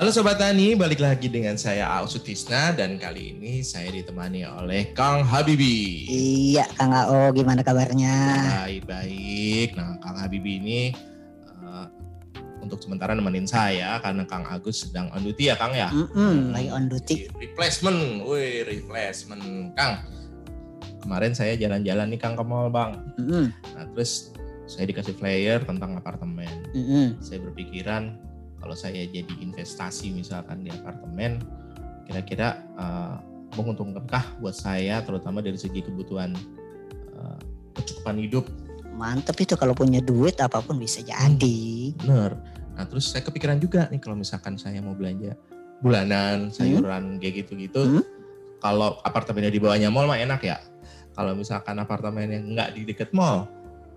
Halo Sobat Tani, balik lagi dengan saya Ao Sutisna dan kali ini saya ditemani oleh Kang Habibi. Iya, Kang Ao, gimana kabarnya? Baik-baik. Nah, Kang Habibi ini uh, untuk sementara nemenin saya karena Kang Agus sedang on duty ya Kang ya? Mm-mm, lagi on duty. Replacement, wih replacement Kang. Kemarin saya jalan-jalan nih Kang ke mall Bang. Mm-mm, Nah terus saya dikasih flyer tentang apartemen. mm-mm. Saya berpikiran kalau saya jadi investasi misalkan di apartemen, kira-kira uh, menguntungkankah buat saya terutama dari segi kebutuhan uh, kecukupan hidup Mantep itu kalau punya duit apa pun bisa jadi. bener. Nah terus saya kepikiran juga nih kalau misalkan saya mau belanja bulanan sayuran kayak gitu-gitu, Hmm. kalau apartemennya di bawahnya mall mah enak ya. Kalau misalkan apartemen yang nggak di deket mall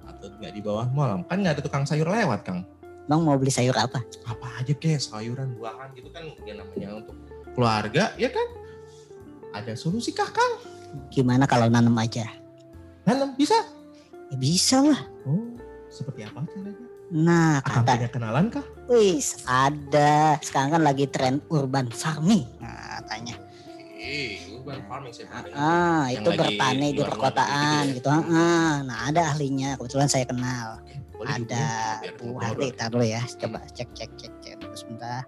atau nggak di bawah mall, kan nggak ada tukang sayur lewat kang. Bang mau beli sayur apa? Apa aja kayak sayuran buahan gitu kan yang namanya untuk keluarga ya kan. Ada solusi kah kang? Gimana kalau nanam aja? Nanam bisa? Ya bisa lah. Oh seperti apa caranya? Nah, Akang kata, punya kenalan kah? wis ada. Sekarang kan lagi tren urban farming. Nah, katanya. Eh, urban farming pernah dengar. Ah, Yang itu bertani di perkotaan gitu gitu. Ah, nah, ada ahlinya. Kebetulan saya kenal. Boleh ada biar Bu. Harti, tar dulu ya. Coba cek cek cek cek dulu sebentar.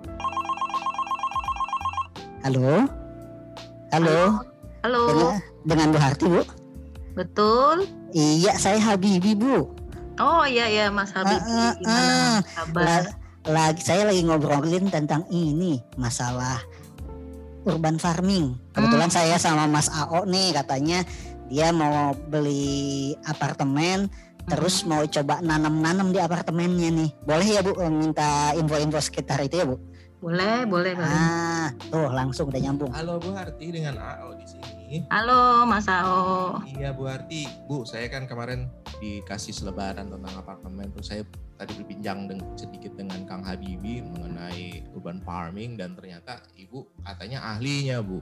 Halo. Halo. Halo, Dengan, dengan Bu Harti, Bu? betul. Iya, saya Habibi, Bu. Oh iya ya Mas Habib, Ah, ah, gimana ah. kabar? La- lagi saya lagi ngobrolin tentang ini, masalah urban farming. Kebetulan Hmm. saya sama Mas AO nih katanya dia mau beli apartemen terus mau coba nanam-nanam di apartemennya nih. Boleh ya, Bu, minta info-info sekitar itu ya, Bu? Boleh, boleh, boleh. Ah, tuh langsung udah nyambung. Halo Bu Harti dengan AO di sini. Halo Mas Ao. Iya Bu Harti, Bu saya kan kemarin dikasih selebaran tentang apartemen terus saya tadi berbincang dengan, sedikit dengan Kang Habibi mengenai urban farming dan ternyata Ibu katanya ahlinya Bu.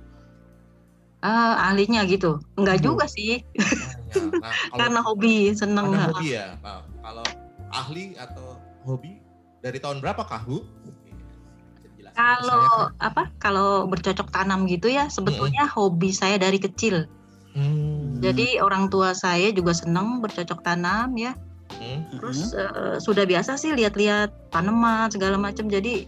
Ah, ahlinya gitu. Enggak Bu. juga sih, Makanya, Nah, kalau karena hobi, seneng. karena hobi ya. Nah, kalau ahli atau hobi dari tahun berapa kah Bu? Kalau Kang? apa? Kalau bercocok tanam gitu ya, sebetulnya hobi saya dari kecil. Hmm. Jadi orang tua saya juga seneng bercocok tanam ya. Hmm. Terus eh, sudah biasa sih lihat-lihat tanaman segala macam. Jadi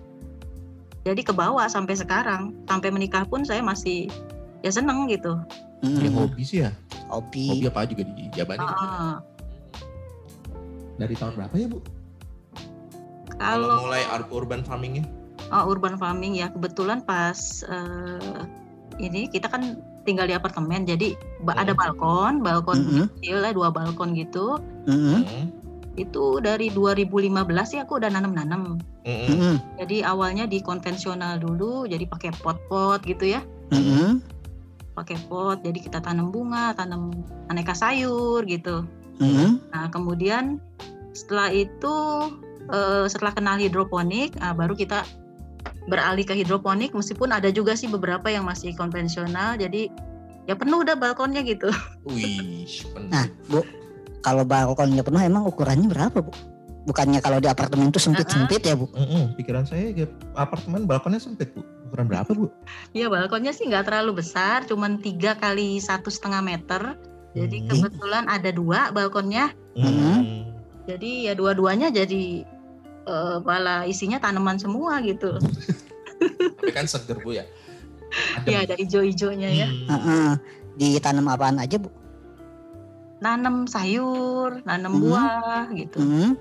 jadi ke bawah sampai sekarang, sampai menikah pun saya masih ya seneng gitu. Ya, Mm-mm. hobi sih ya. Hobi. Hobi apa juga dijabarin. Ah, Dari tahun berapa ya Bu? Kalau mulai ur- urban farmingnya? Oh, urban farming ya kebetulan pas eh, ini kita kan tinggal di apartemen jadi ba- ada Hmm. balkon, balkon Mm-mm. kecil ya dua balkon gitu. Mm-mm. Hmm. Itu dari 2015 ya aku udah nanam-nanam. Mm-mm. Mm-mm. Jadi awalnya di konvensional dulu jadi pakai pot-pot gitu ya. Mm-mm. Pakai pot jadi kita tanam bunga, tanam aneka sayur gitu. Mm-mm. Nah, kemudian setelah itu eh, setelah kenal hidroponik, ah, baru kita beralih ke hidroponik meskipun ada juga sih beberapa yang masih konvensional. Jadi ya penuh udah balkonnya gitu. Wih, penuh. Nah, Bu, kalau balkonnya penuh emang ukurannya berapa, Bu? Bukannya kalau di apartemen itu sempit-sempit ya, Bu? Mm-mm, pikiran saya ya, apartemen balkonnya sempit bu. Ukuran berapa bu? Ya balkonnya sih nggak terlalu besar, cuman tiga kali satu setengah meter. Jadi Hmm. kebetulan ada dua balkonnya. Hmm. Jadi ya dua-duanya jadi eh, malah isinya tanaman semua gitu. Tapi kan seger bu ya. Adem. Ya ada ijo-ijonya ya. Hmm. Heeh. Ditanam apaan aja, Bu? nanam sayur, nanam Mhm. buah gitu. Hmm.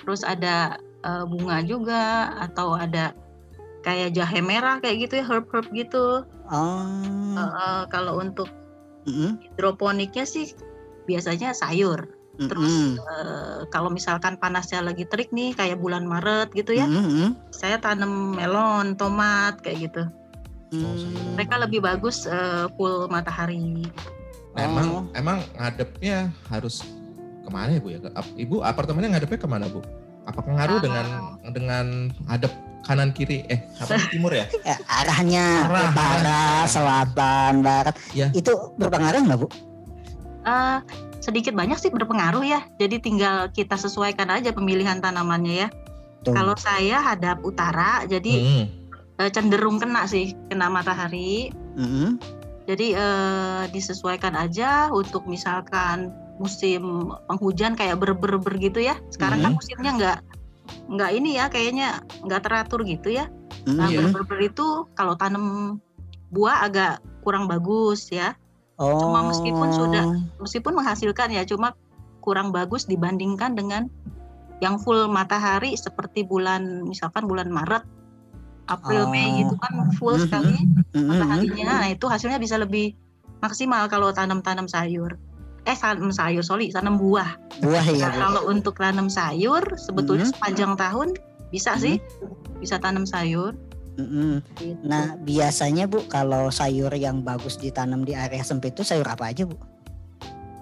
Terus ada eh, bunga juga atau ada kayak jahe merah kayak gitu ya herb-herb gitu. Oh. Eh, kalau untuk Mm-mm. hidroponiknya sih biasanya sayur. Terus Mm-mm. eh, kalau misalkan panasnya lagi terik nih kayak bulan Maret gitu ya, Mm-mm. saya tanam melon, tomat kayak gitu. Mm. Mereka lebih bagus eh, full matahari. Nah, emang Oh. emang ngadepnya harus ke mana ya bu ya? Ibu apartemennya ngadepnya ke mana bu? Apakah ngaruh Ah. dengan dengan hadap kanan kiri eh apa timur ya? Ya, arahnya Arah, utara, arah. selatan, barat. Ya. Itu berpengaruh nggak, Bu? Eh, sedikit banyak sih berpengaruh ya. Jadi tinggal kita sesuaikan aja pemilihan tanamannya ya. Tuh. Kalau saya hadap utara, jadi Hmm. cenderung kena sih, kena matahari. Mm-mm. Jadi eh, disesuaikan aja untuk misalkan musim penghujan kayak ber-ber-ber gitu ya. Sekarang kan Mhm. musimnya nggak nggak ini ya, kayaknya nggak teratur gitu ya. Nah, Mm-mm. ber-ber itu kalau tanam buah agak kurang bagus ya. Oh. Cuma meskipun sudah- Meskipun menghasilkan ya, cuma kurang bagus dibandingkan dengan yang full matahari seperti bulan misalkan bulan Maret, April, Mei Oh. gitu kan full Mhm. sekali Mm-mm. mataharinya. Nah, itu hasilnya bisa lebih maksimal kalau tanam-tanam sayur. Eh, tanam sayur, sorry, tanam buah. Buah ya Nah, bu. kalau untuk tanam sayur, sebetulnya Mhm. sepanjang tahun bisa sih, bisa tanam sayur. Mm-mm. Gitu. Nah biasanya bu kalau sayur yang bagus ditanam di area sempit itu sayur apa aja bu?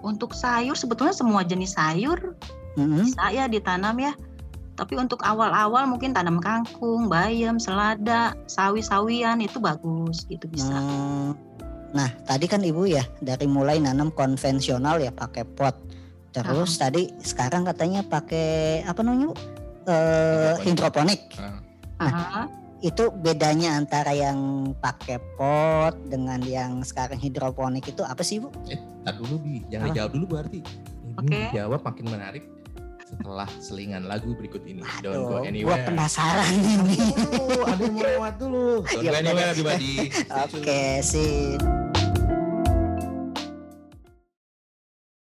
Untuk sayur sebetulnya semua jenis sayur Mm-mm. bisa ya ditanam ya. Tapi untuk awal-awal mungkin tanam kangkung, bayam, selada, sawi-sawian itu bagus gitu bisa. Hmm. Nah tadi kan ibu ya dari mulai nanam konvensional ya pakai pot. Terus tadi sekarang katanya pakai apa namanya bu? Eh, hidroponik. Ah, Ah, Itu bedanya antara yang pakai pot dengan yang sekarang hidroponik itu apa sih bu? Tar dulu bi, jangan Apa? dijawab dulu berarti. Ini Oke. dijawab makin menarik setelah selingan lagu berikut ini. Don't go Aduh, gua anywhere. penasaran ini. Dulu, ada yang mau lewat dulu. Don't Ya go anywhere everybody. Oke sih.